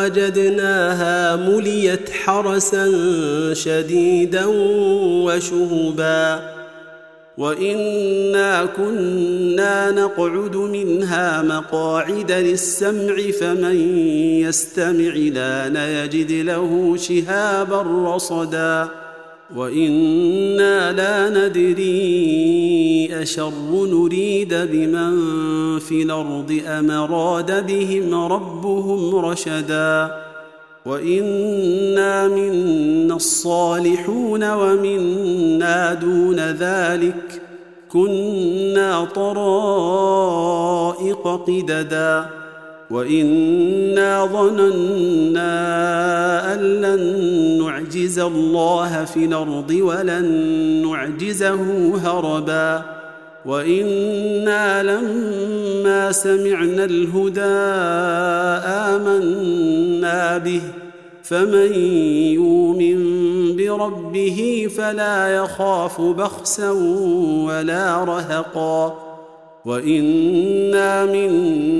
فوجدناها مليت حرسا شديدا وشهبا. وإنا كنا نقعد منها مقاعد للسمع فمن يستمع لأن يجد له شهابا رصدا. وأنا لا ندري اشر نريد بمن في الأرض ام اراد بهم ربهم رشدا وانا منا الصالحون ومنا دون ذلك كنا طرائق قددا وانا ظننا ان لن نعجز الله في الأرض ولن نعجزه هربا وأنا لما سمعنا الهدى امنا به فمن يؤمن بربه فلا يخاف بخسا ولا رهقا وانا منا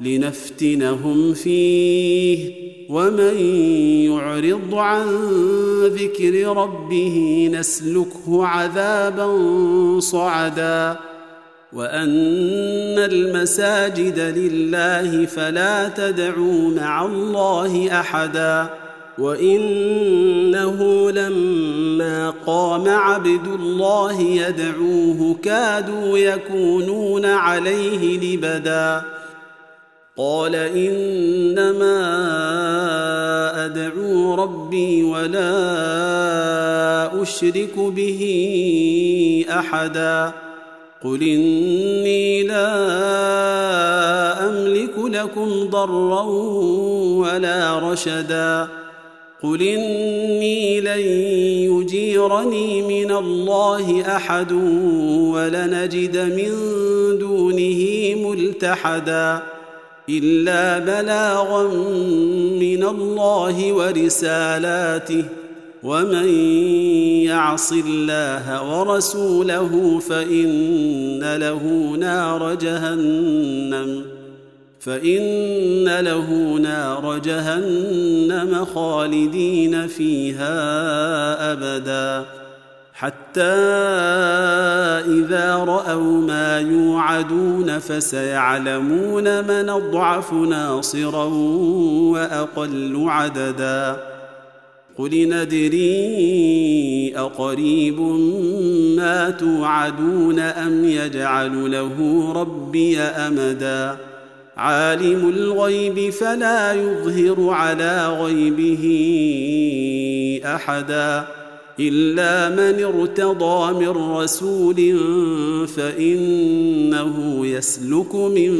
لنفتنهم فيه. ومن يعرض عن ذكر ربه نسلكه عذابا صعدا. وأن المساجد لله فلا تدعوا مع الله أحدا. وإنه لما قام عبد الله يدعوه كادوا يكونون عليه لبدا. قال إنما أدعو ربي ولا أشرك به أحدا. قل إني لا أملك لكم ضرا ولا رشدا. قل إني لن يجيرني من الله أحد ولنجد من دونه ملتحدا. إلا بلاغا من الله ورسالاته. ومن يعص الله ورسوله فإن له نار جهنم فإن له نار جهنم خالدين فيها أبدا. حتى إذا رأوا ما يوعدون فسيعلمون من أضعف ناصرا وأقل عددا. قل ندري أقريب ما توعدون أم يجعل له ربي أمدا. عالم الغيب فلا يظهر على غيبه أحدا. إلا من ارتضى من رسول فإنه يسلك من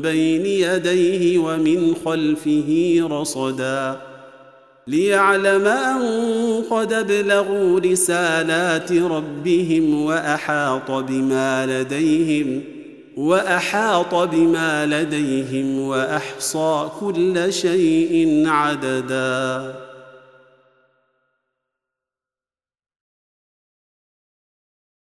بين يديه ومن خلفه رصدا. ليعلم أن قد ابلغوا رسالات ربهم وأحاط بما لديهم وأحاط بما لديهم وأحصى كل شيء عددا.